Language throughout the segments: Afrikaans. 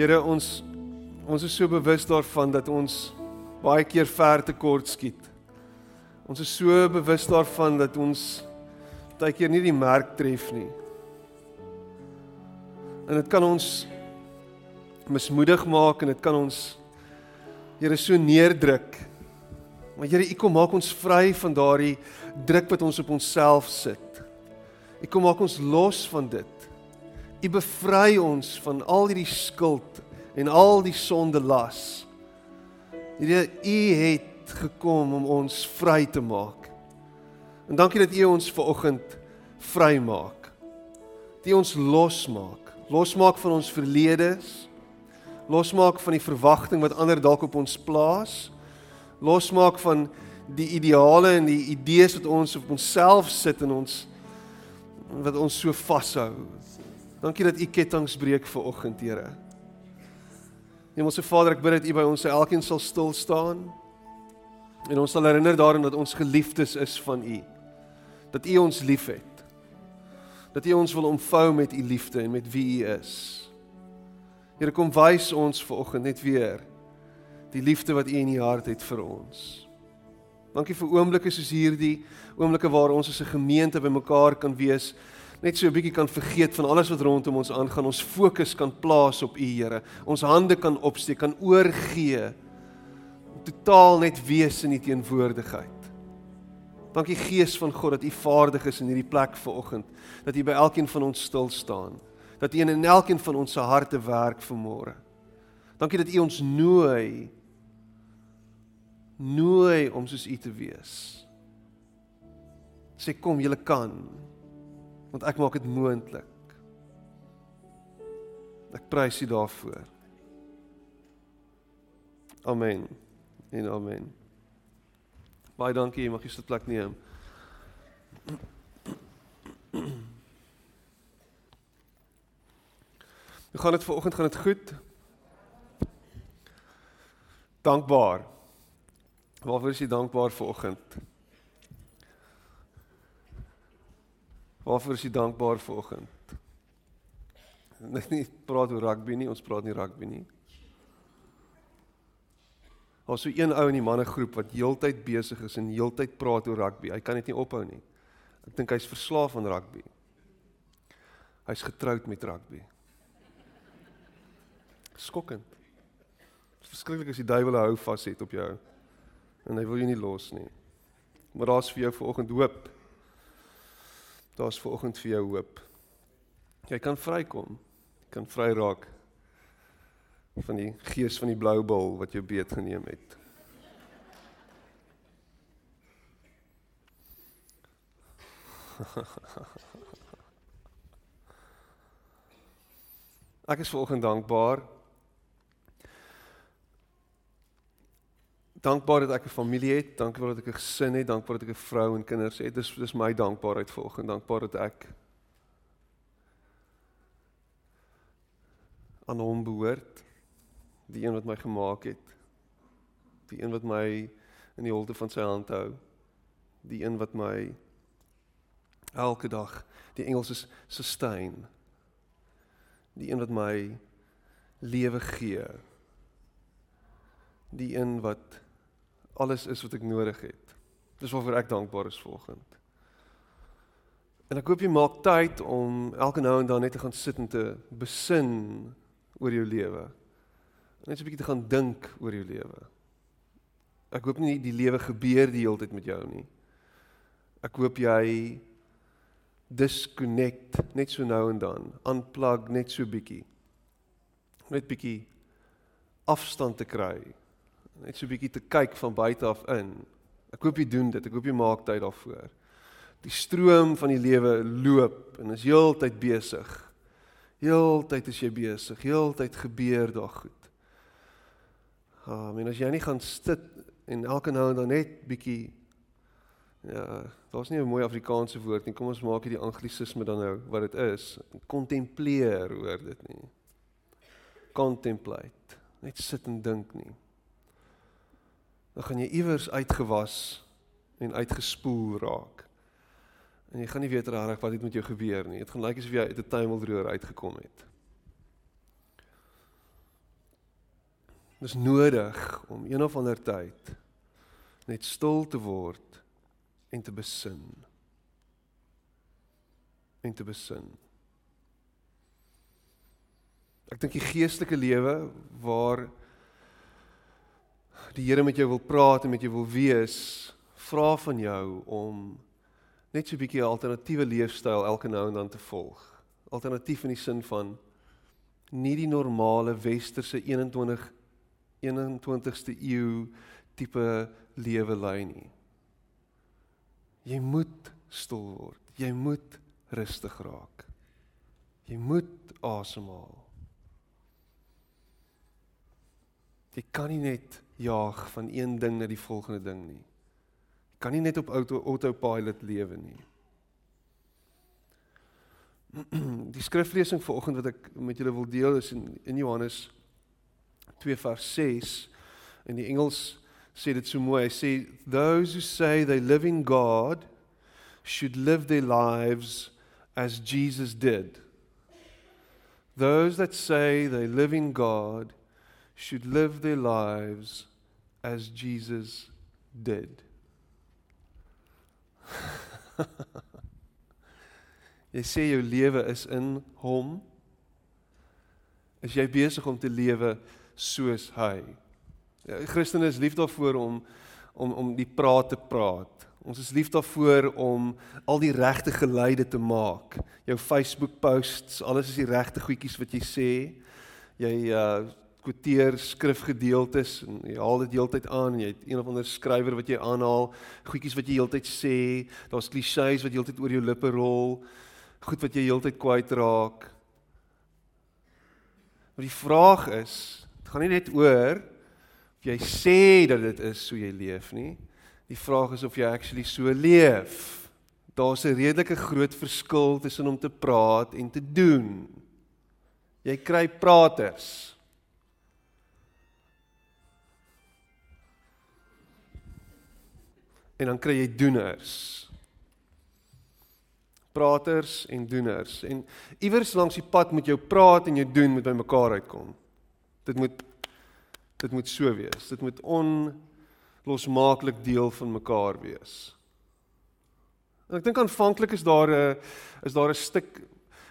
Here ons ons is so bewus daarvan dat ons baie keer ver te kort skiet. Ons is so bewus daarvan dat ons baie keer nie die merk tref nie. En dit kan ons mismoedig maak en dit kan ons Here so neerdruk. Maar Here, U kom maak ons vry van daardie druk wat ons op onsself sit. U kom maak ons los van dit. U bevry ons van al hierdie skuld en al die sonde las. Here, U het gekom om ons vry te maak. En dankie dat U ons vanoggend vry maak. Dat U ons losmaak. Losmaak van ons verledes losmaak van die verwagting wat ander dalk op ons plaas, losmaak van die ideale en die idees wat ons op onsself sit en ons wat ons so vashou. Dankie dat U kettinge breek vir oggend, Here. Hemelse Vader, ek bid dat U by ons elkeen sal stil staan en ons sal herinner daaraan dat ons geliefdes is van U. Dat U ons liefhet. Dat U ons wil omvou met U liefde en met wie U is. Here kom wys ons vanoggend net weer die liefde wat U in U hart het vir ons. Dankie vir oomblikke soos hierdie, oomblikke waar ons as 'n gemeente bymekaar kan wees, net so 'n bietjie kan vergeet van alles wat rondom ons aangaan, ons fokus kan plaas op U, Here. Ons hande kan opsteek, kan oorgee. Totaal net wees in U teenwoordigheid. Dankie Gees van God dat U vaardig is in hierdie plek vanoggend, dat U by elkeen van ons stil staan dat U in elkeen van ons se harte werk vanmôre. Dankie dat U ons nooi nooi om soos U te wees. Sê kom, julle kan. Want ek maak dit moontlik. Ek prys U daarvoor. Amen. En amen. Baie dankie, mag jy sit plek neem. Hoe gaan dit vanoggend? Gaan dit goed? Dankbaar. Waarvoor is jy dankbaar vanoggend? Waarvoor is jy dankbaar vanoggend? Net nie praat oor rugby nie, ons praat nie rugby nie. Ons so een ou in die mannegroep wat heeltyd besig is en heeltyd praat oor rugby. Hy kan dit nie ophou nie. Ek dink hy's verslaaf aan rugby. Hy's getroud met rugby skokkend. Dit is verskriklik as die duiwel hou vas het op jou en hy wil jou nie los nie. Maar daar's vir jou vanoggend hoop. Daar's vanoggend vir jou hoop. Jy kan vrykom. Jy kan vry raak van die gees van die blou bil wat jou beet geneem het. Ek is vanoggend dankbaar dankbaar dat ek 'n familie het, dankbaar dat ek 'n gesin het, dankbaar dat ek 'n vrou en kinders het. Dis dis my dankbaarheid volgens dankbaar dat ek aan hom behoort. Die een wat my gemaak het. Die een wat my in die holte van sy hand hou. Die een wat my elke dag, die Engels is sustain. Die een wat my lewe gee. Die een wat alles is wat ek nodig het. Dis waarvoor ek dankbaar is vanoggend. En ek hoop jy maak tyd om elke nou en dan net te gaan sit en te besin oor jou lewe. Net so 'n bietjie te gaan dink oor jou lewe. Ek hoop nie die lewe gebeur die hele tyd met jou nie. Ek hoop jy disconnect net so nou en dan, unplug net so bietjie. Net bietjie afstand te kry net so 'n bietjie te kyk van buite af in. Ek hoop jy doen dit. Ek hoop jy maak tyd daarvoor. Die stroom van die lewe loop en is heeltyd besig. Heeltyd is jy besig. Heeltyd gebeur daar goed. Ah, men as jy nie gaan sit en elke nou en dan net bietjie ja, daar's nie 'n mooi Afrikaanse woord nie. Kom ons maak hierdie anglisisme dan nou wat dit is. Kontempleer hoor dit nie. Contemplate. Net sit en dink nie dan gaan jy iewers uitgewas en uitgespoel raak. En jy gaan nie weet regtig wat het met jou gebeur nie. Dit gaan lyk asof jy uit 'n tuimeldroër uitgekom het. Dis nodig om een of ander tyd net stil te word en te besin. En te besin. Ek dink die geestelike lewe waar die Here met jou wil praat en met jou wil wees, vra van jou om net so 'n bietjie 'n alternatiewe leefstyl elke nou en dan te volg. Alternatief in die sin van nie die normale westerse 21 21ste eeu tipe lewe lei nie. Jy moet stil word. Jy moet rustig raak. Jy moet asemhaal. Jy kan nie net jaag van een ding na die volgende ding nie. Jy kan nie net op auto autopilot lewe nie. Die skriflesing vanoggend wat ek met julle wil deel is in in Johannes 2 vers 6 in die Engels sê dit so mooi. Hy sê those who say they live in God should live their lives as Jesus did. Those that say they live in God should live their lives as Jesus did. jy sê jou lewe is in hom. Is jy besig om te lewe soos hy? Ja, Christene is lief daarvoor om om om die praat te praat. Ons is lief daarvoor om al die regte geluide te maak. Jou Facebook posts, alles is die regte goedjies wat jy sê. Jy uh kwoteer skrifgedeeltes en jy haal dit heeltyd aan en jy het een of ander skrywer wat jy aanhaal, goedjies wat jy heeltyd sê, daar's klisjées wat heeltyd oor jou lippe rol, goed wat jy heeltyd kwyt raak. Maar die vraag is, dit gaan nie net oor of jy sê dat dit is so jy leef nie. Die vraag is of jy actually so leef. Daar's 'n redelike groot verskil tussen om te praat en te doen. Jy kry praters. En dan kry jy doeners. Praters en doeners. En iewers langs die pad moet jou praat en jou doen met bymekaar uitkom. Dit moet dit moet so wees. Dit moet onlosmaaklik deel van mekaar wees. En ek dink aanvanklik is daar 'n is daar 'n stuk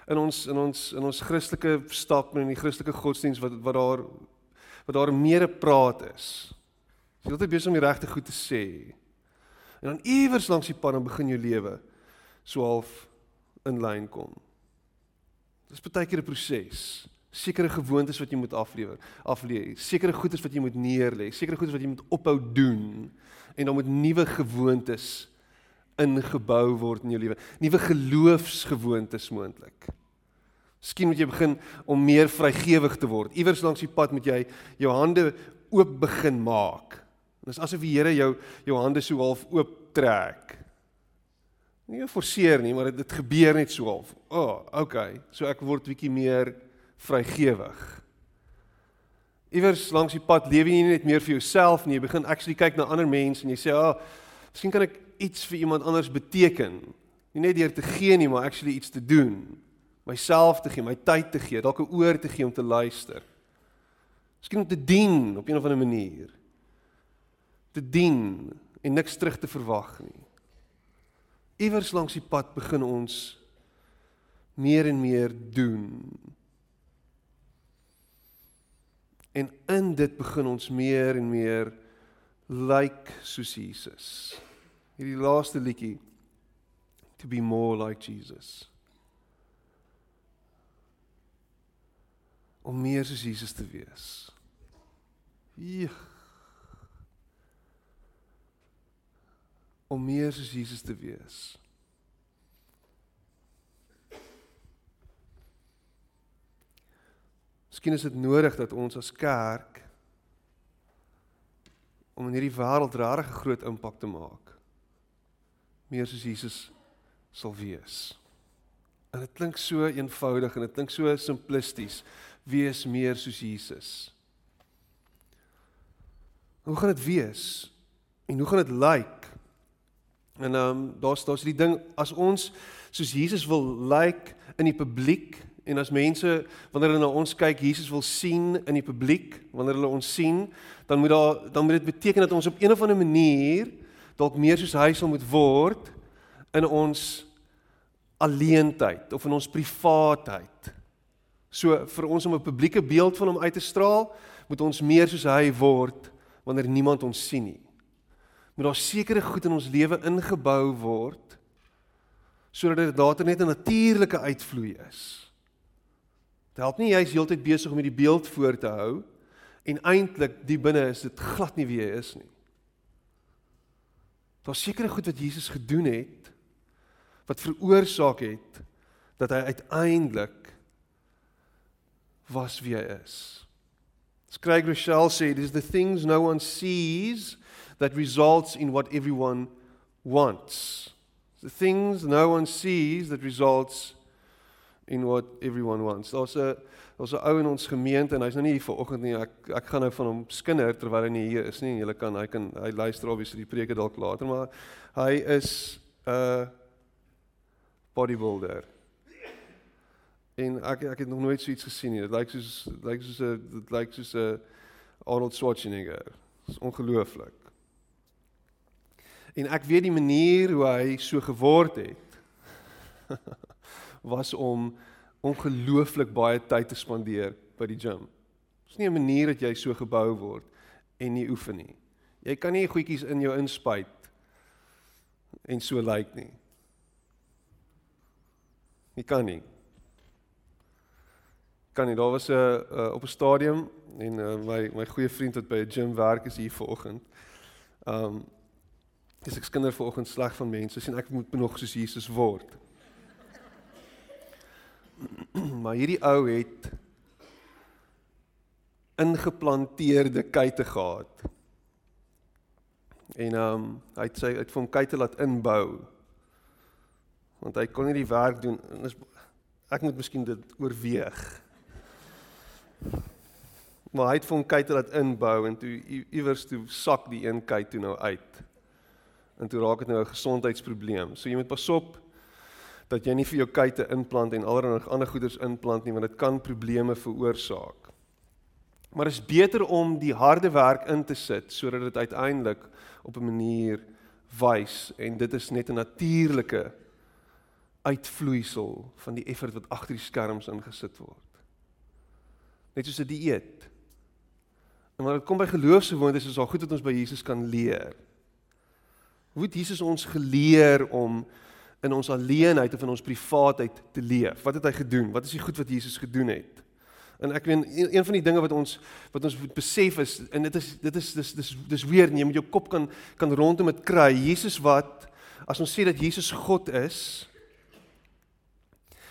in ons in ons in ons Christelike stap en in die Christelike godsdiens wat wat daar wat daar meer 'n praat is. Jy moet net besig om die regte goed te sê. En dan iewers langs die pad dan begin jou lewe so half in lyn kom. Dis baie keer 'n proses. Sekere gewoontes wat jy moet aflewer, afleer. Sekere goeders wat jy moet neerlê, sekere goeders wat jy moet ophou doen en dan moet nuwe gewoontes ingebou word in jou lewe. Nuwe geloofsgewoontes moontlik. Miskien moet jy begin om meer vrygewig te word. Iewers langs die pad moet jy jou hande oop begin maak Dit is asof die Here jou jou hande so half oop trek. Nie forceer nie, maar dit, dit gebeur net so half. O, oh, okay. So ek word bietjie meer vrygewig. Iewers langs die pad lewe jy nie net meer vir jouself nie, jy begin actually kyk na ander mense en jy sê, "Ag, oh, miskien kan ek iets vir iemand anders beteken." Nie net deur te gee nie, maar actually iets te doen. Myself te gee, my tyd te gee, dalk 'n oor te gee om te luister. Miskien om te dien op 'n of ander manier te dien en niks terug te verwag nie. Iewers langs die pad begin ons meer en meer doen. En in dit begin ons meer en meer lyk like soos Jesus. Hierdie laaste liedjie to be more like Jesus. Om meer soos Jesus te wees. Ja. Om meer soos Jesus te wees. Miskien is dit nodig dat ons as kerk om in hierdie wêreld regtig 'n groot impak te maak. Meer soos Jesus sal wees. En dit klink so eenvoudig en dit klink so simplisties. Wees meer soos Jesus. Hoe gaan dit wees? En hoe gaan dit lyk? En ehm um, daar's daar's die ding as ons soos Jesus wil lyk like in die publiek En as mense wanneer hulle na ons kyk, Jesus wil sien in die publiek, wanneer hulle ons sien, dan moet daar dan moet dit beteken dat ons op een of ander manier dalk meer soos hy sal moet word in ons alleentyd of in ons privaatheid. So vir ons om 'n publieke beeld van hom uit te straal, moet ons meer soos hy word wanneer niemand ons sien nie. Moet daar sekere goed in ons lewe ingebou word sodat dit later net 'n natuurlike uitvloei is. Dit help nie jy's heeltyd besig om hierdie beeld voor te hou en eintlik die binne is dit glad nie wie jy is nie. Daar's sekere goed wat Jesus gedoen het wat veroorsaak het dat hy uiteindelik was wie hy is. Craig Rochelle sê it is the things no one sees that results in what everyone wants. The things no one sees that results in what everyone wants. Daar's 'n daar's 'n ou in ons gemeente en hy's nou nie hier vanoggend nie. Ek ek gaan nou van hom skinder terwyl hy nie hier is nie. Julle kan hy kan hy luister obviously die preke dalk later, maar hy is 'n uh, bodybuilder. En ek ek het nog nooit so iets gesien nie. Dit lyk soos dit lyk soos 'n dit lyk soos 'n Arnold Schwarzenegger. Dit is ongelooflik. En ek weet die manier hoe hy so geword het. was om ongelooflik baie tyd te spandeer by die gym. Dit is nie 'n manier dat jy so gebou word en nie oefen nie. Jy kan nie goedjies in jou inspuit en so lyk like nie. Jy kan nie. Kan nie. Daar was 'n uh, op 'n stadium en uh, my my goeie vriend wat by 'n gym werk is hier vanoggend. Um dis ek skinder vanoggend sleg van mense sien ek moet nog soos Jesus word. maar hierdie ou het ingeplanteerde kuite gehad. En ehm um, hy het sy uit vir hom kuite laat inbou. Want hy kon nie die werk doen en is, ek moet miskien dit oorweeg. Maar hy het vir hom kuite laat inbou en toe iewers toe sak die een kuit toe nou uit. En toe raak dit nou 'n gesondheidsprobleem. So jy moet pas op dat jy nie vir jou kuite inplant en allerlei ander goeders inplant nie want dit kan probleme veroorsaak. Maar dit is beter om die harde werk in te sit sodat dit uiteindelik op 'n manier wys en dit is net 'n natuurlike uitvloeisel van die effort wat agter die skerms ingesit word. Net soos 'n die dieet. En wanneer dit kom by geloofsgewoontes is daar goed wat ons by Jesus kan leer. Hoe het Jesus ons geleer om in ons alleenheid of in ons privaatheid te leef. Wat het hy gedoen? Wat is die goed wat Jesus gedoen het? En ek weet een van die dinge wat ons wat ons moet besef is en dit is dit is dis dis dis weer jy met jou kop kan kan rondom dit kry. Jesus wat as ons sê dat Jesus God is,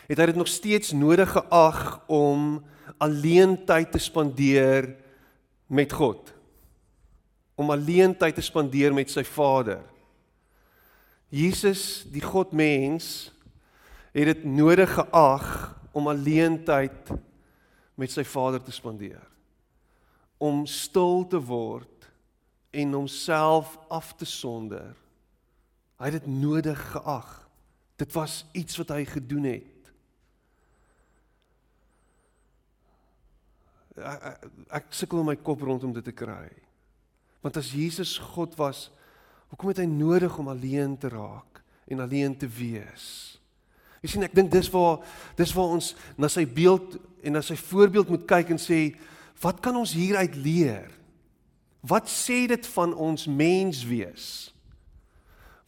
het hy dit nog steeds nodig geag om alleen tyd te spandeer met God. Om alleen tyd te spandeer met sy Vader. Jesus, die God mens, het dit nodig geag om alleen tyd met sy Vader te spandeer. Om stil te word en homself af te sonder. Hy het dit nodig geag. Dit was iets wat hy gedoen het. Ek, ek, ek sukkel om my kop rondom dit te kry. Want as Jesus God was, Hoekom het hy nodig om alleen te raak en alleen te wees? Jy sien ek dink dis waar dis waar ons na sy beeld en na sy voorbeeld moet kyk en sê wat kan ons hieruit leer? Wat sê dit van ons mens wees?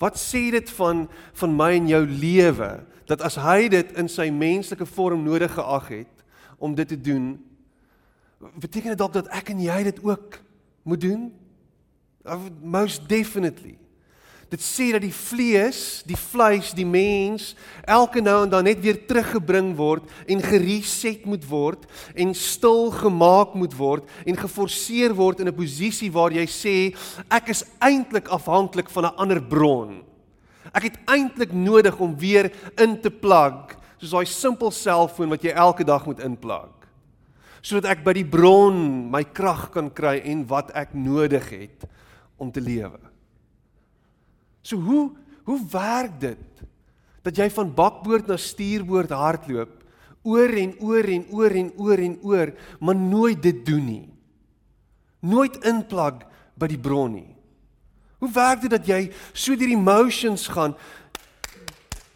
Wat sê dit van van my en jou lewe dat as hy dit in sy menslike vorm nodig geag het om dit te doen beteken dit dalk dat ek en jy dit ook moet doen? Most definitely. Dit sê dat die vlees, die vleis, die mens elke nou en dan net weer teruggebring word en gereset moet word en stil gemaak moet word en geforseer word in 'n posisie waar jy sê ek is eintlik afhanklik van 'n ander bron. Ek het eintlik nodig om weer in te plug, soos daai simpel selfoon wat jy elke dag moet inplug sodat ek by die bron my krag kan kry en wat ek nodig het om te lewe. So hoe hoe werk dit dat jy van bakboord na stuurboord hardloop Oor en oor en oor en oor en oor, maar nooit dit doen nie. Nooit inplug by die bron nie. Hoe werk dit dat jy so deur die motions gaan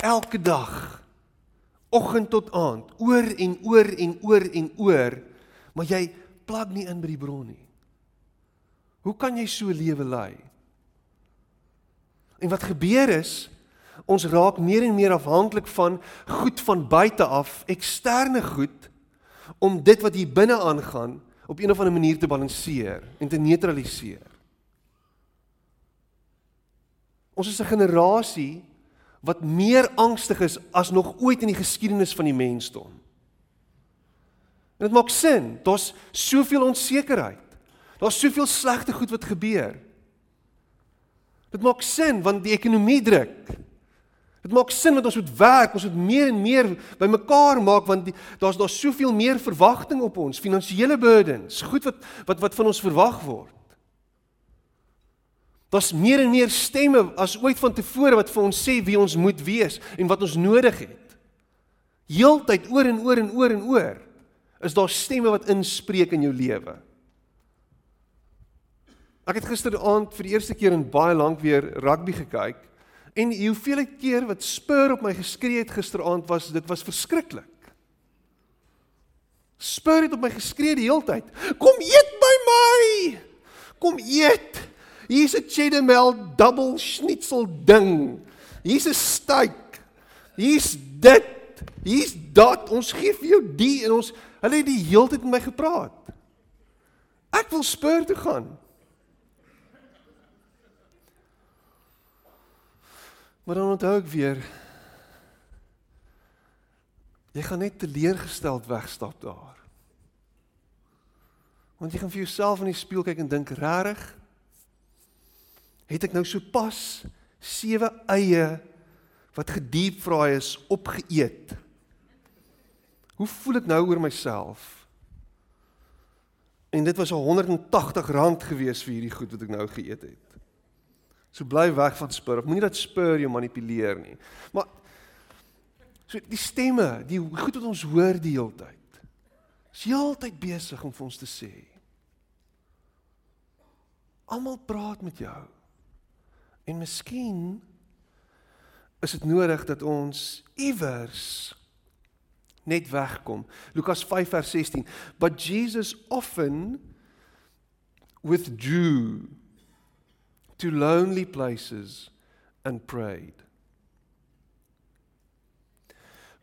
elke dag oggend tot aand oor en oor en oor en oor maar jy plug nie in by die bron nie. Hoe kan jy so lewe lei? En wat gebeur is ons raak meer en meer afhanklik van goed van buite af, eksterne goed om dit wat hier binne aangaan op een of ander manier te balanseer en te neutraliseer. Ons is 'n generasie wat meer angstig is as nog ooit in die geskiedenis van die mensdom. En dit maak sin. Daar's soveel onsekerheid. Daar's soveel slegte goed wat gebeur. Dit maak sin want die ekonomie druk. Dit maak sin want ons moet werk, ons moet meer en meer bymekaar maak want daar's daar's soveel meer verwagting op ons, finansiële burdens, goed wat wat wat van ons verwag word. Daar's meer en meer stemme as ooit vantevore wat vir ons sê wie ons moet wees en wat ons nodig het. Heeltyd oor en oor en oor en oor is daar stemme wat inspreek in jou lewe. Ek het gisteraand vir die eerste keer in baie lank weer rugby gekyk en die hoeveelheid keer wat Spur op my geskree het gisteraand was dit was verskriklik. Spur het op my geskree die heeltyd. Kom eet by my. Kom eet. Hier's 'n cheddar melt double schnitzel ding. Hier's 'n steak. Hier's dit. Hier's dat. Ons gee vir jou die en ons hulle het die hele tyd met my gepraat. Ek wil spur toe gaan. Maar dan onthou ek weer jy gaan net teleurgesteld wegstap daar. Want jy gaan vir jouself in die spieël kyk en dink, "Regtig? het ek nou so pas sewe eie wat gediep vraai is opgeëet. Hoe voel ek nou oor myself? En dit was 180 rand gewees vir hierdie goed wat ek nou geëet het. So bly weg van spur. Moenie dat spur jou manipuleer nie. Maar so die stemme, die goed wat ons hoor die hele tyd. Is heeltyd besig om vir ons te sê. Almal praat met jou. En miskien is dit nodig dat ons iewers net wegkom. Lukas 5 vers 16. But Jesus often withdrew to lonely places and prayed.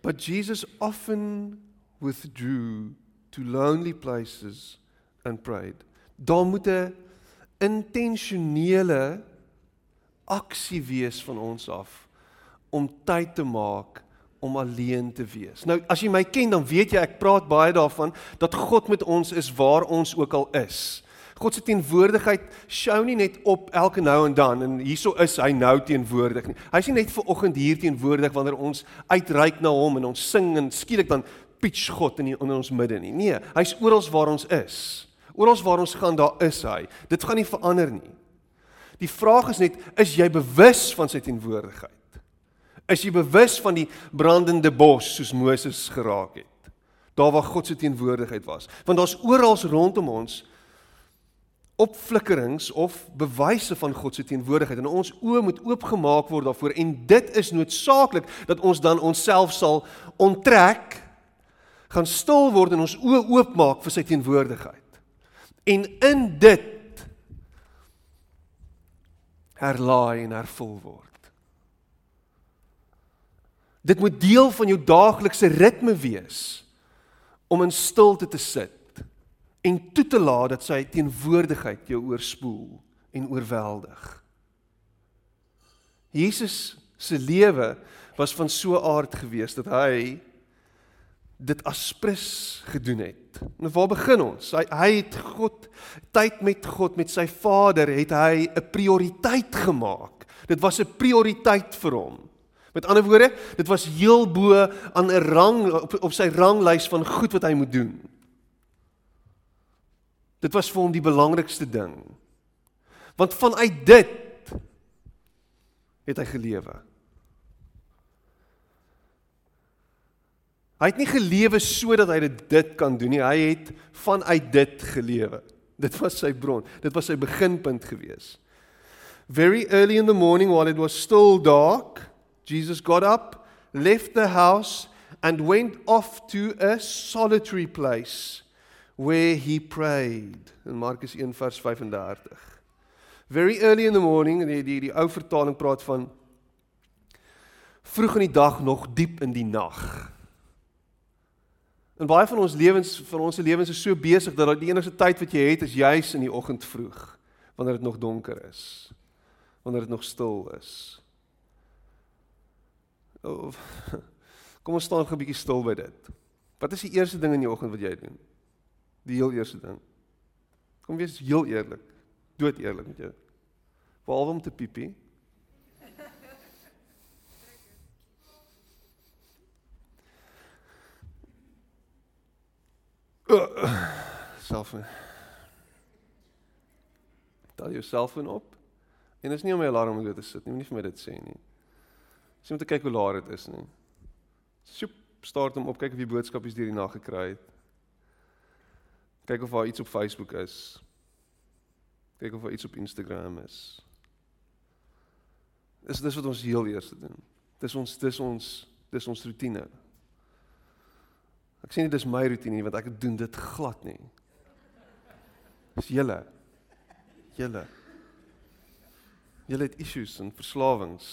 But Jesus often withdrew to lonely places and prayed. Daar moet 'n intentionele aksie wees van ons af om tyd te maak om alleen te wees. Nou as jy my ken dan weet jy ek praat baie daarvan dat God met ons is waar ons ook al is. God se teenwoordigheid sjou nie net op elke nou en dan en hieso is hy nou teenwoordig nie. Hy's nie net ver oggend hier teenwoordig wanneer ons uitreik na hom en ons sing en skielik dan pitch God in die, in ons midde nie. Nee, hy's oral waar ons is. Oral waar ons gaan, daar is hy. Dit gaan nie verander nie. Die vraag is net, is jy bewus van sy teenwoordigheid? Is jy bewus van die brandende bos soos Moses geraak het? Daar waar God se teenwoordigheid was. Want daar's oral rondom ons opflikkerings of bewyse van God se teenwoordigheid en ons oë moet oopgemaak word daarvoor en dit is noodsaaklik dat ons dan onsself sal onttrek gaan stil word en ons oë oopmaak vir sy teenwoordigheid. En in dit herlaai en hervul word. Dit moet deel van jou daaglikse ritme wees om in stilte te sit en toe te laat dat sy teenwoordigheid jou oorspoel en oorweldig. Jesus se lewe was van so aard geweest dat hy dit aspres gedoen het. Nou waar begin ons? Hy hy het God tyd met God met sy Vader het hy 'n prioriteit gemaak. Dit was 'n prioriteit vir hom. Met ander woorde, dit was heel bo aan 'n rang op, op sy ranglys van goed wat hy moet doen. Dit was vir hom die belangrikste ding. Want vanuit dit het hy gelewe. Hy het nie gelewe sodat hy dit dit kan doen nie. Hy het vanuit dit gelewe. Dit was sy bron. Dit was sy beginpunt gewees. Very early in the morning while it was still dark, Jesus got up, left the house and went off to a solitary place where he prayed. In Markus 1 vers 35. Very early in the morning, die die die ou vertaling praat van vroeg in die dag nog diep in die nag. En baie van ons lewens van ons lewens is so besig dat die enigste tyd wat jy het is juis in die oggend vroeg wanneer dit nog donker is. Wanneer dit nog stil is. Of, kom ons staan 'n bietjie stil by dit. Wat is die eerste ding in die oggend wat jy doen? Die heel eerste ding. Kom wees heel eerlik. Dood eerlik met jou. Behalwe om te piepie. selfoon. Tel jou selfoon op. En dit is nie om my alarm om te sit nie, moenie vir my dit sê nie. Dis om te kyk hoe laat dit is nie. Sjoep, start hom op, kyk of jy boodskapies deur die nag gekry het. Kyk of daar iets op Facebook is. Kyk of daar iets op Instagram is. Dis dis wat ons heel eers doen. Dis ons dis ons dis ons rotine. Ek sê nie dis my rotine nie want ek doen dit glad nie. Dis julle. Julle. Julle het issues en verslawings.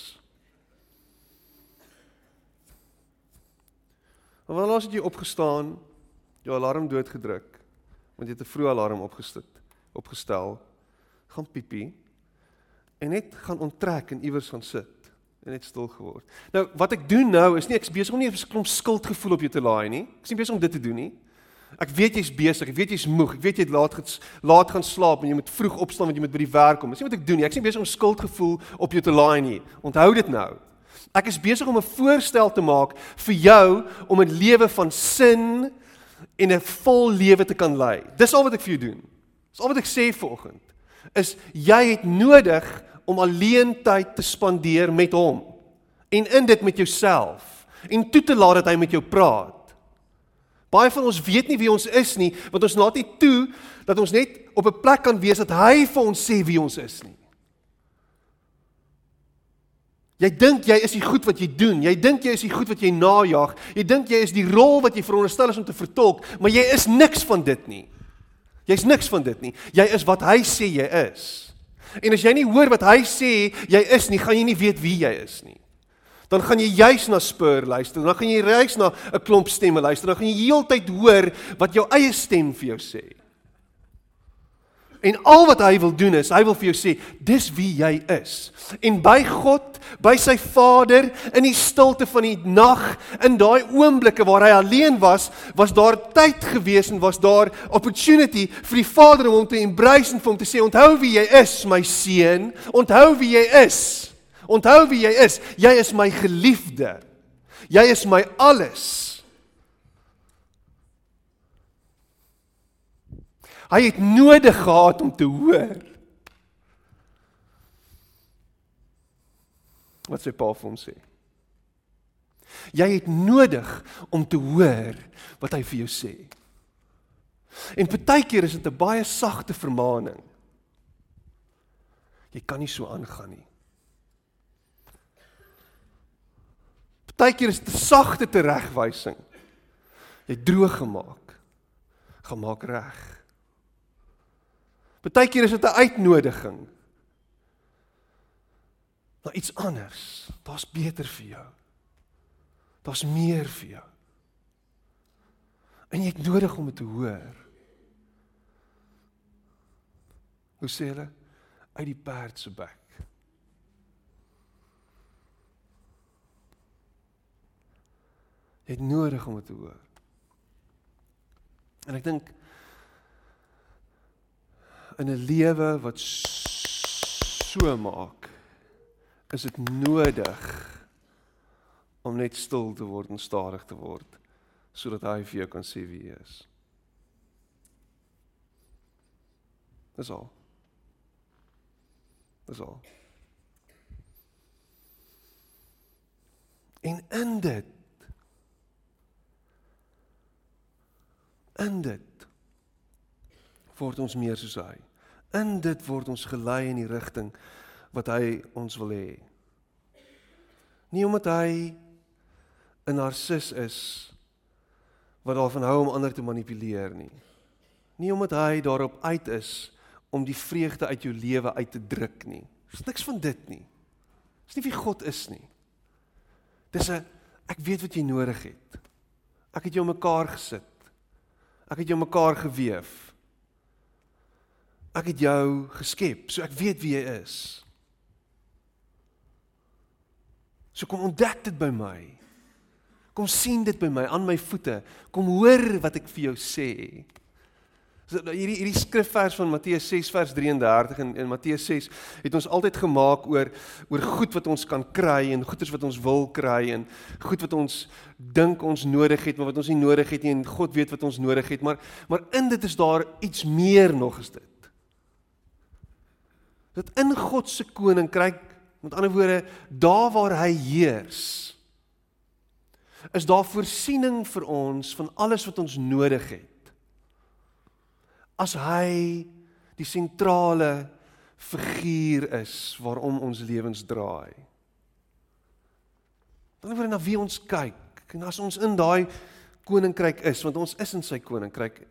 Maar wanneer laas het jy opgestaan, jou alarm doodgedruk, want jy het 'n vroeë alarm opgestit, opgestel, gaan piepie en net gaan onttrek en iewers gaan sit en net stil geword. Nou wat ek doen nou is nie ek's besig om nie 'n klomp skuldgevoel op jou te laai nie. Ek's nie besig om dit te doen nie. Ek weet jy's besig, ek weet jy's moeg, ek weet jy het laat laat gaan slaap en jy moet vroeg opstaan want jy moet by die werk kom. Dis nie wat ek doen nie. Ek's nie besig om skuldgevoel op jou te laai nie. Onthou dit nou. Ek is besig om 'n voorstel te maak vir jou om 'n lewe van sin en 'n vol lewe te kan lei. Dis al wat ek vir jou doen. Dis al wat ek sê vanoggend. Is jy het nodig om alleen tyd te spandeer met hom en in dit met jouself en toe te laat dat hy met jou praat. Baie van ons weet nie wie ons is nie, want ons laat nie toe dat ons net op 'n plek kan wees dat hy vir ons sê wie ons is nie. Jy dink jy is die goed wat jy doen. Jy dink jy is die goed wat jy najag. Jy dink jy is die rol wat jy veronderstel is om te vertolk, maar jy is niks van dit nie. Jy's niks van dit nie. Jy is wat hy sê jy is. En as jy nie hoor wat hy sê jy is nie, gaan jy nie weet wie jy is nie. Dan gaan jy juis na spur luister, dan gaan jy reis na 'n klomp stemme luister, dan gaan jy heeltyd hoor wat jou eie stem vir jou sê. En al wat hy wil doen is, hy wil vir jou sê, dis wie jy is. En by God, by sy Vader, in die stilte van die nag, in daai oomblikke waar hy alleen was, was daar tyd gewees en was daar opportunity vir die Vader om hom te embrace en vir hom te sê, onthou wie jy is, my seun, onthou wie jy is. Onthou wie jy is. Jy is my geliefde. Jy is my alles. Hy het nodig gehad om te hoor. Wat sy pa vir hom sê. Jy het nodig om te hoor wat hy vir jou sê. En partykeer is dit 'n baie sagte vermaaning. Jy kan nie so aangaan nie. Partykeer is dit 'n sagte teregwysing. Jy droog gemaak. Gemaak reg. Partykeer is dit 'n uitnodiging. Na iets anders. Daar's beter vir jou. Daar's meer vir jou. En jy het nodig om dit te hoor. Hoe sê hulle? Uit die perd se bek. Jy het nodig om dit te hoor. En ek dink in 'n lewe wat so maak, is dit nodig om net stil te word en stadig te word sodat hy vir jou kan sê wie hy is. Dis al. Dis al. En in dit In dit word ons meer soos hy. In dit word ons gelei in die rigting wat hy ons wil hê. Nie omdat hy 'n narcis is wat daarvan hou om ander te manipuleer nie. Nie omdat hy daarop uit is om die vreugde uit jou lewe uit te druk nie. Dis niks van dit nie. Dis nie wie God is nie. Dis 'n ek weet wat jy nodig het. Ek het jou mekaar gesit. Ek het jou mekaar gewewe. Ek het jou geskep, so ek weet wie jy is. So kom ontdek dit by my. Kom sien dit by my aan my voete. Kom hoor wat ek vir jou sê. So hierdie hierdie skrifvers van Matteus 6 vers 33 en in Matteus 6 het ons altyd gemaak oor oor goed wat ons kan kry en goeders wat ons wil kry en goed wat ons dink ons nodig het maar wat ons nie nodig het nie en God weet wat ons nodig het maar maar in dit is daar iets meer nog as dit. Dat in God se koninkryk met ander woorde daar waar hy heers is daar voorsiening vir ons van alles wat ons nodig het as hy die sentrale figuur is waarom ons lewens draai. Dan word na wie ons kyk en as ons in daai koninkryk is want ons is in sy koninkryk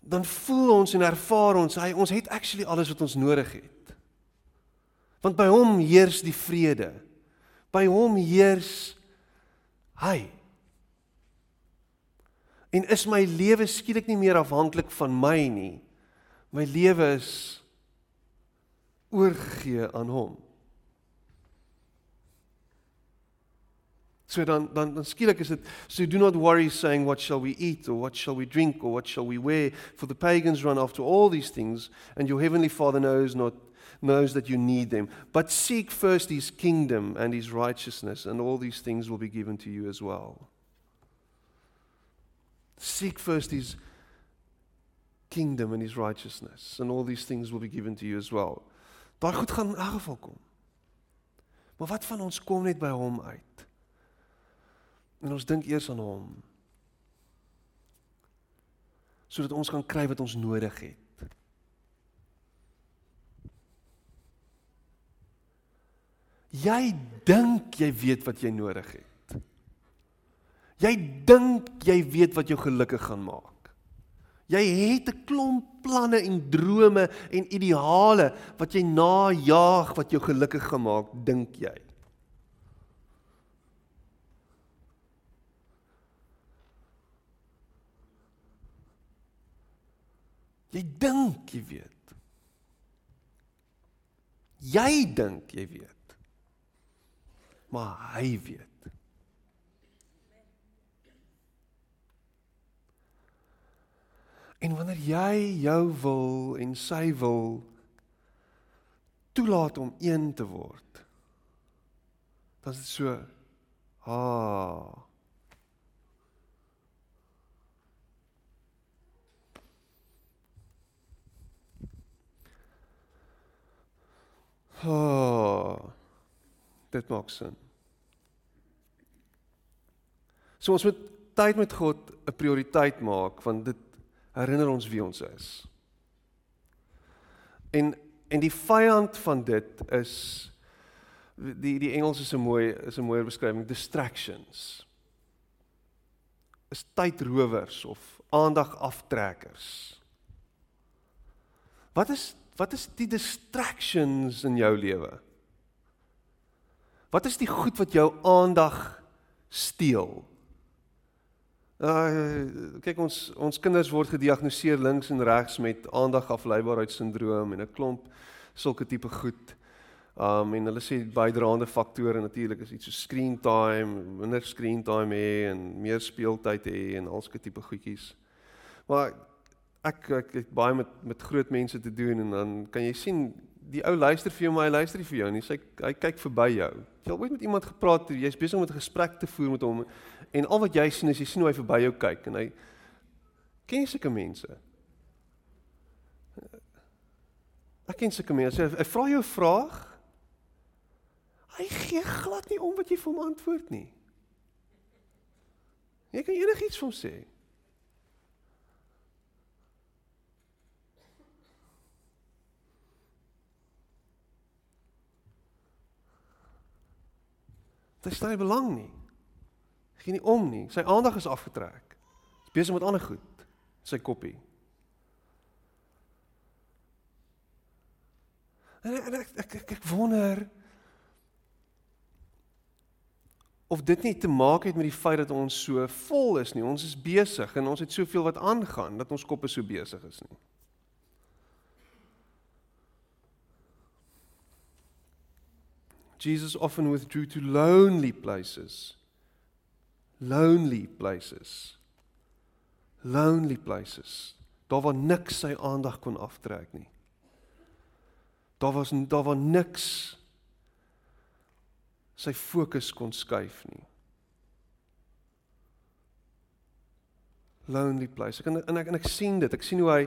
dan voel ons en ervaar ons hy ons het actually alles wat ons nodig het. Want by hom heers die vrede. By hom heers hy. En is my lewe skielik nie meer afhanklik van my nie. My lewe is oorgegee aan hom. So dan dan dan skielik is dit so do not worry saying what shall we eat or what shall we drink or what shall we wear for the pagans run after all these things and your heavenly father knows not knows that you need them but seek first his kingdom and his righteousness and all these things will be given to you as well. Seek first his kingdom and his righteousness and all these things will be given to you as well. Daai goed gaan in elk geval kom. Maar wat van ons kom net by hom uit? En ons dink eers aan hom. Sodat ons kan kry wat ons nodig het. Jy dink jy weet wat jy nodig het. Jy dink jy weet wat jou gelukkig gaan maak. Jy het 'n klomp planne en drome en ideale wat jy najag wat jou gelukkig gemaak, dink jy. Jy dink jy weet. Jy dink jy weet. Maar hy weet. En wanneer jy jou wil en sy wil toelaat om een te word, dan is dit so ah Oh, dit maak sin. So ons moet tyd met God 'n prioriteit maak want dit herinner ons wie ons is. En en die vyand van dit is die die Engels is 'n mooi is 'n mooier beskrywing distractions. Is tydrowers of aandagaftrekkers. Wat is wat is die distractions in jou lewe? Wat is die goed wat jou aandag steel? Uh kyk ons ons kinders word gediagnoseer links en regs met aandagafleibaarheidssindroom en 'n klomp sulke tipe goed. Um en hulle sê bydraende faktore natuurlik is iets so screen time, minder screen time hê en meer speeltyd hê en alske tipe goedjies. Maar ek ek het baie met met groot mense te doen en dan kan jy sien die ou luister vir jou maar hy luister nie vir jou nie. Sy hy kyk verby jou. Jy al ooit met iemand gepraat, jy's besig om 'n gesprek te voer met hom En al wat jy sien is jy sien hoe hy verby jou kyk en hy ken sulke mense. Ek ken sulke mense. Hy vra jou 'n vraag. Hy gee glad nie om wat jy vir hom antwoord nie. Jy kan enigiets van hom sê. Hy stel nie belang nie. Hy gee nie om nie. Sy aandag is afgetrek. Hy's besig met ander goed. Sy koppie. En ek ek ek, ek, ek wonder of dit nie te maak het met die feit dat ons so vol is nie. Ons is besig en ons het soveel wat aangaan dat ons koppe so besig is nie. Jesus often withdrew to lonely places. Lonely places. Lonely places. Daar waar niks sy aandag kon aftrek nie. Daar was daar waar niks sy fokus kon skuif nie. Lonely place. Ek en, en ek en ek sien dit. Ek sien hoe hy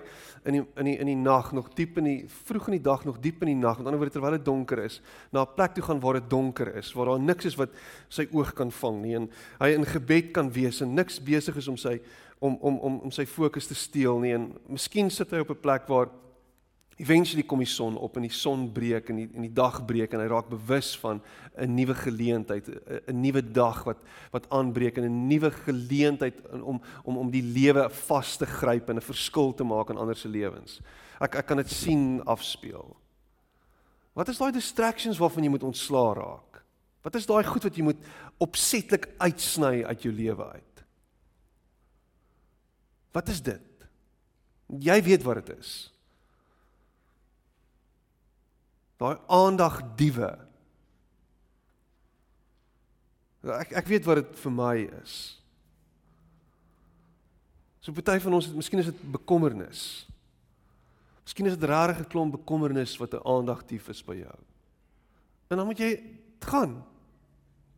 in die in die in die nag nog diep in die vroeg in die dag nog diep in die nag, met ander woorde terwyl dit donker is, na 'n plek toe gaan waar dit donker is, waar daar niks is wat sy oog kan vang nie en hy in gebed kan wees en niks besig is om sy om om om om sy fokus te steel nie en miskien sit hy op 'n plek waar Eventually kom die son op en die son breek en die en die dag breek en hy raak bewus van 'n nuwe geleentheid, 'n nuwe dag wat wat aanbreek en 'n nuwe geleentheid om om om die lewe vas te gryp en 'n verskil te maak in ander se lewens. Ek ek kan dit sien afspeel. Wat is daai distractions waarvan jy moet ontslaa raak? Wat is daai goed wat jy moet opsetlik uitsny uit jou lewe uit? Wat is dit? Jy weet wat dit is. Daai aandag diewe. Ek ek weet wat dit vir my is. So party van ons miskien is dit bekommernis. Miskien is dit regtig 'n klomp bekommernis wat 'n aandag dief is by jou. En dan moet jy gaan.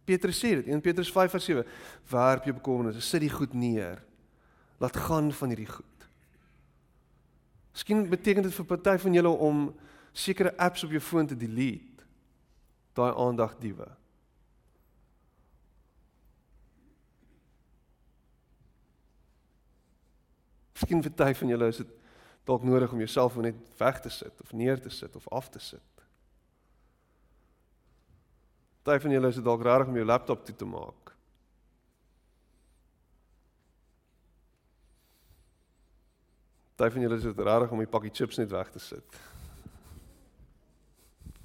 Petrus sê dit, 1 Petrus 5:7, werp jou bekommernisse, sit die goed neer. Laat gaan van hierdie goed. Miskien beteken dit vir party van julle om sekere apps op jou foon te delete. Daai aandag diewe. Miskien vir tyd van julle is dit dalk nodig om jouself net weg te sit of neer te sit of af te sit. Tyd van julle is dit dalk rarig om jou laptop toe te maak. Tyd van julle is dit rarig om die pakkie chips net weg te sit.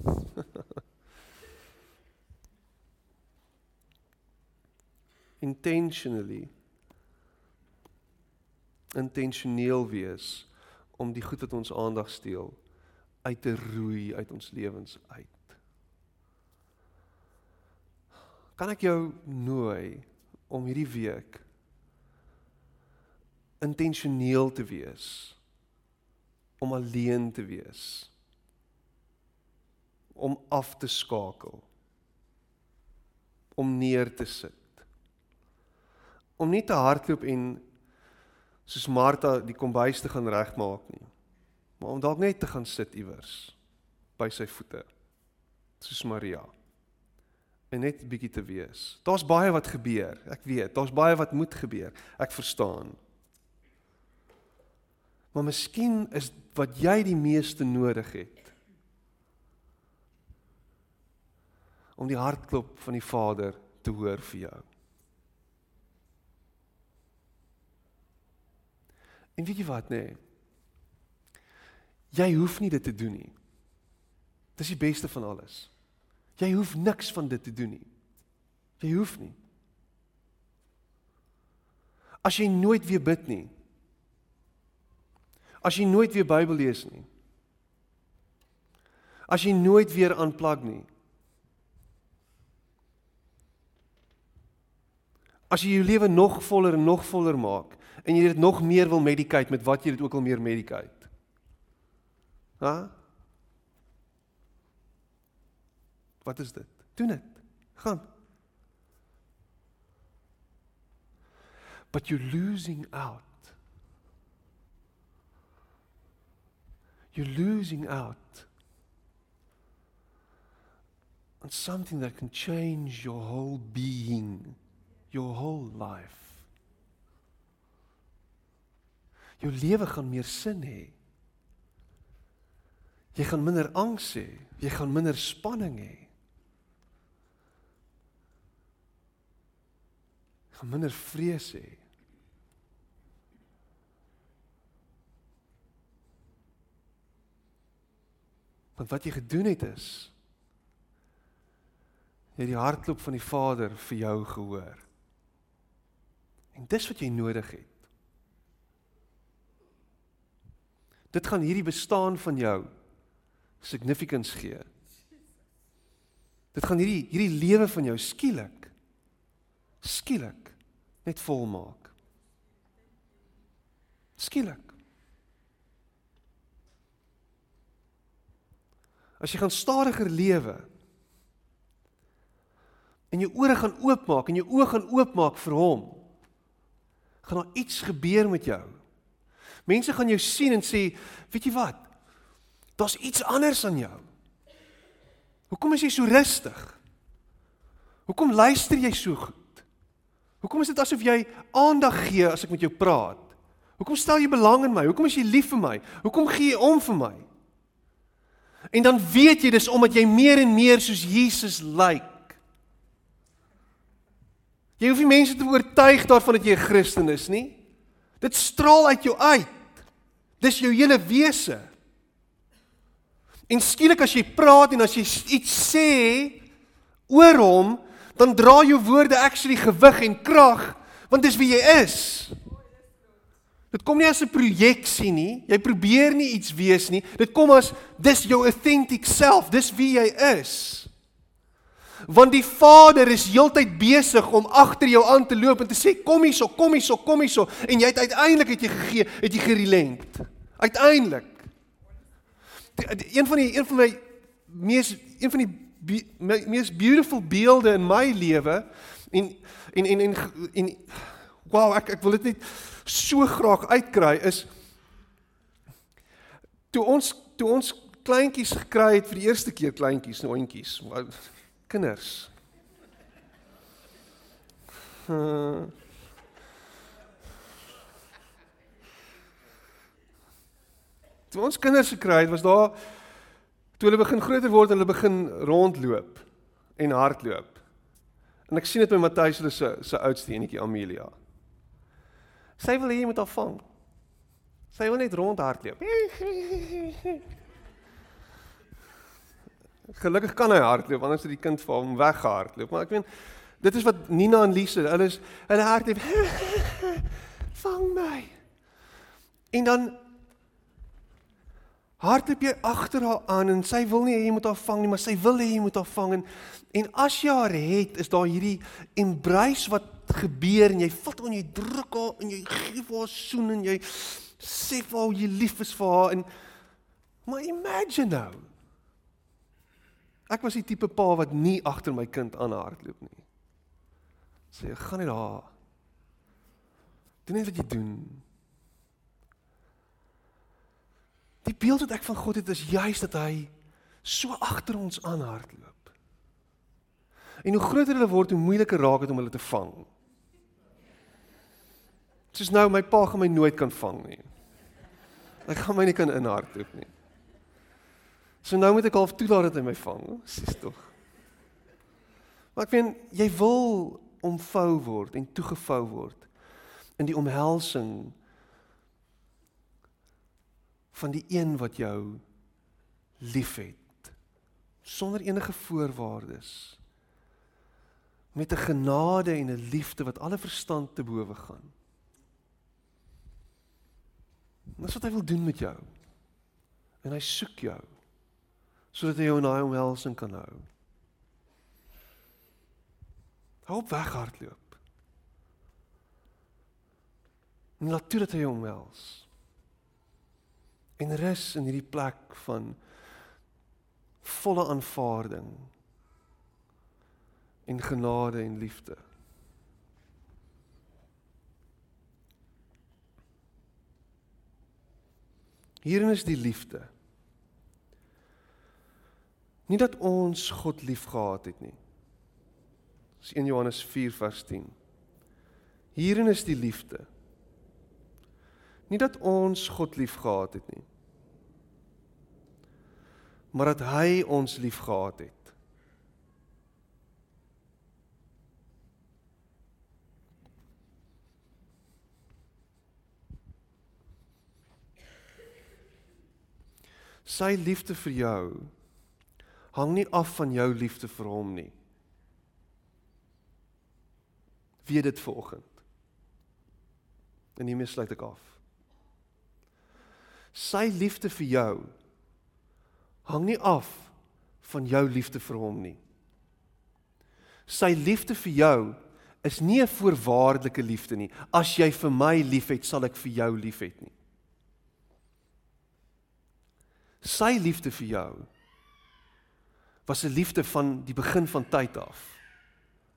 intentionally intentioneel wees om die goed wat ons aandag steel uit te roei uit ons lewens uit. Kan ek jou nooi om hierdie week intentioneel te wees om alleen te wees om af te skakel om neer te sit om nie te hardloop en soos Martha die kombuis te gaan regmaak nie. Maar om dalk net te gaan sit iewers by sy voete. Soos Maria. En net 'n bietjie te wees. Daar's baie wat gebeur. Ek weet, daar's baie wat moet gebeur. Ek verstaan. Maar miskien is wat jy die meeste nodig het om die hartklop van die Vader te hoor vir jou. En weet jy wat nê? Nee? Jy hoef nie dit te doen nie. Dis die beste van alles. Jy hoef niks van dit te doen nie. Jy hoef nie. As jy nooit weer bid nie. As jy nooit weer Bybel lees nie. As jy nooit weer aanplag nie. As jy jou lewe nog voller en nog voller maak en jy dit nog meer wil medicate met wat jy dit ook al meer medicate. Ha? Wat is dit? Doen dit. Gaan. But you're losing out. You're losing out on something that can change your whole being, your whole life. jou lewe gaan meer sin hê. Jy gaan minder angs hê, jy gaan minder spanning hê. gaan minder vrees hê. Want wat jy gedoen het is jy het die hartklop van die Vader vir jou gehoor. En dis wat jy nodig het. Dit gaan hierdie bestaan van jou significance gee. Dit gaan hierdie hierdie lewe van jou skielik skielik net volmaak. Skielik. As jy gaan stadiger lewe en jou ore gaan oopmaak en jou oë gaan oopmaak vir hom, gaan daar iets gebeur met jou. Mense gaan jou sien en sê, weet jy wat? Daar's iets anders aan jou. Hoekom is jy so rustig? Hoekom luister jy so goed? Hoekom is dit asof jy aandag gee as ek met jou praat? Hoekom stel jy belang in my? Hoekom is jy lief vir my? Hoekom gee jy om vir my? En dan weet jy dis omdat jy meer en meer soos Jesus lyk. Jy hoef nie mense te oortuig daarvan dat jy 'n Christen is nie. Dit straal uit jou uit. Dis jou hele wese. En skielik as jy praat en as jy iets sê oor hom, dan dra jou woorde actually gewig en krag, want dis wie jy is. Dit kom nie as 'n projeksie nie. Jy probeer nie iets wees nie. Dit kom as dis jou authentic self, dis wie jy is. Want die Vader is heeltyd besig om agter jou aan te loop en te sê kom hierso, kom hierso, kom hierso en jy het uiteindelik het jy gegee, het jy gerelent. Uiteindelik. Een van die een van my mees een van die be, my, mees beautiful beelde in my lewe en en en en, en wow, ek ek wil dit net so graag uitkry is toe ons toe ons kleintjies gekry het vir die eerste keer kleintjies, hondjies. Kinders. Uh, toe ons kinders gekry het, was daar toe hulle begin groter word, hulle begin rondloop en hardloop. En ek sien dit met Matthys hulle se se oudste enetjie Amelia. Sy wil hê jy moet haar vang. Sy wil net rondhardloop. Gelukkig kan hy hardloop, anders het die kind vir hom weggehardloop. Maar ek meen dit is wat Nina en Lise, hulle is hulle hardloop. Vang my. En dan hardloop jy agter haar aan en sy wil nie hê jy moet haar vang nie, maar sy wil hê jy moet haar vang en en as jy haar het, is daar hierdie embrace wat gebeur en jy vat aan jy druk haar en jy gee haar soen en jy sê vir haar jy lief is vir haar en maar imagine nou Ek was die tipe pa wat nie agter my kind aan hardloop nie. Sê, gaan net daar. Doen net wat jy doen. Die beeld wat ek van God het is juis dat hy so agter ons aan hardloop. En hoe groter hulle word, hoe moeiliker raak dit om hulle te vang. Soos nou my pa gaan my nooit kan vang nie. Hy gaan my nie kan inhardloop nie. So nou moet ek half toelaat dat hy my vang. Sis tog. Maar ek weet jy wil omvou word en toegevou word in die omhelsing van die een wat jou liefhet sonder enige voorwaardes met 'n genade en 'n liefde wat alle verstand te bowe gaan. Dis wat hy wil doen met jou. En hy soek jou sodat hy jou in daai omhelsing kan hou. Hou op weghardloop. En laat toe dat hy jou omhels. En rus in hierdie plek van volle aanvaarding en genade en liefde. Hierin is die liefde. Nie dat ons God liefgehad het nie. Dis 1 Johannes 4 vers 10. Hierin is die liefde. Nie dat ons God liefgehad het nie. Maar dat hy ons liefgehad het. Sy liefde vir jou hang nie af van jou liefde vir hom nie. Weet dit vanoggend. En hiermee sluit ek af. Sy liefde vir jou hang nie af van jou liefde vir hom nie. Sy liefde vir jou is nie 'n voorwaardelike liefde nie. As jy vir my liefhet, sal ek vir jou liefhet nie. Sy liefde vir jou was 'n liefde van die begin van tyd af.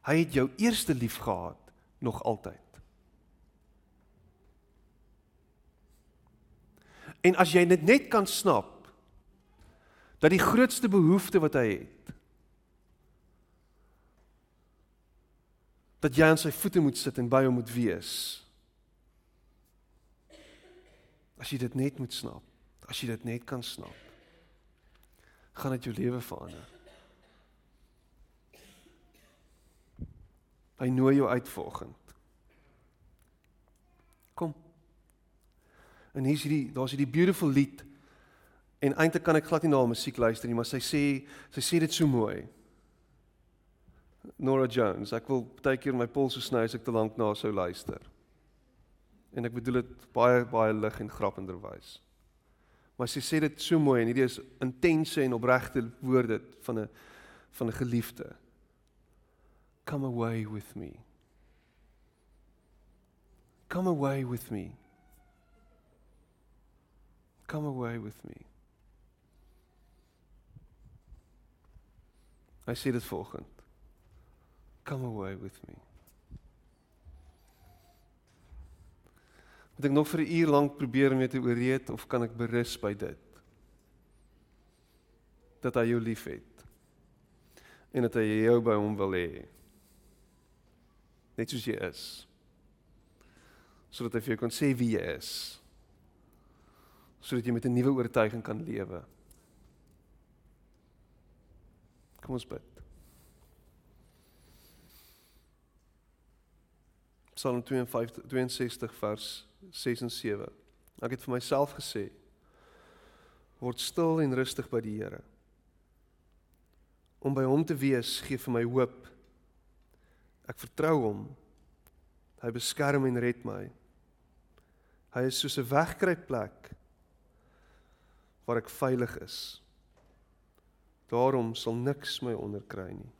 Hy het jou eerste lief gehad nog altyd. En as jy dit net kan snap dat die grootste behoefte wat hy het dat jy aan sy voete moet sit en by hom moet wees. As jy dit net moet snap, as jy dit net kan snap, gaan dit jou lewe verander. Hy nooi jou uit vanoggend. Kom. En hier's hierdie daar's hierdie beautiful lied. En eintlik kan ek glad nie na musiek luister nie, maar sy sê sy sê dit so mooi. Nora Jones. Ek wil baie keer my pols sny as ek te lank na sou luister. En ek bedoel dit baie baie lig en grappenderwys. Maar sy sê dit so mooi en hierdie is intense en opregte woorde van 'n van 'n geliefde. Come away with me. Come away with me. Come away with me. Hy sê dit volgens come away with me. Moet ek nog vir 'n uur lank probeer om jou te ooreed of kan ek berus by dit? Dat hy jou liefhet. En dat hy jou by hom wil hê. Net soos jy is. Sodat hy vir jou kan sê wie jy is. Sodat jy met 'n nuwe oortuiging kan lewe. Kom ons bid. Psalm 52 62 vers 6 en 7. Ek het vir myself gesê word stil en rustig by die Here. Om by hom te wees gee vir my hoop. Ek vertrou hom. Hy beskerm en red my. Hy is soos 'n wegkruipplek waar ek veilig is. Daarom sal niks my onderkry nie.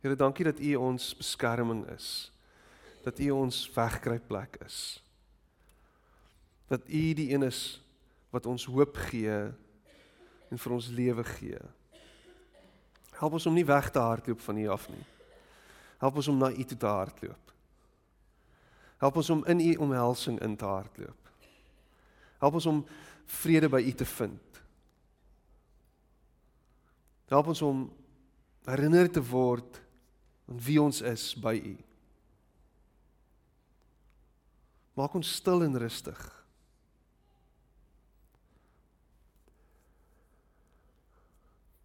Here, dankie dat U ons beskerming is. Dat U ons wegkruipplek is. Dat U die een is wat ons hoop gee en vir ons lewe gee. Help ons om nie weg te hardloop van U af nie. Help ons om na U toe te hardloop. Help ons om in U omhelsing in te hardloop. Help ons om vrede by U te vind. Help ons om herinner te word aan wie ons is by U. Maak ons stil en rustig.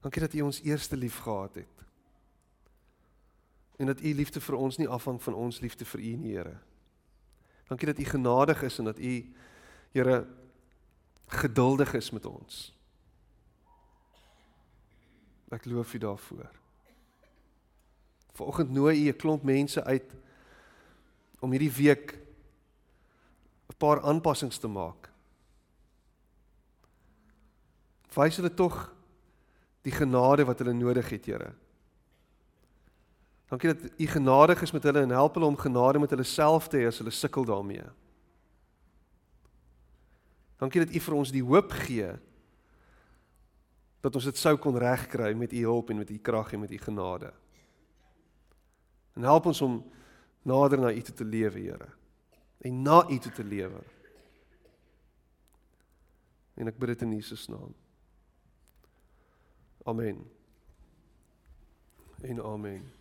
Dankie dat U ons eerste lief gehad het. En dat U liefde vir ons nie afhang van ons liefde vir U nie, Here. Dankie dat U genadig is en dat U Here geduldig is met ons. Ek loof U daarvoor. Vanoggend nooi u 'n klomp mense uit om hierdie week 'n paar aanpassings te maak. Wys hulle tog die genade wat hulle nodig het, Here. Dankie dat u genadig is met hulle en help hulle om genade met hulle self te hê as hulle sukkel daarmee. Dankie dat u vir ons die hoop gee dat ons dit sou kon regkry met u hulp en met u krag en met u genade. En help ons om nader na U toe te lewe, Here. En na U toe te lewe. En ek bid dit in Jesus naam. Amen. En amen.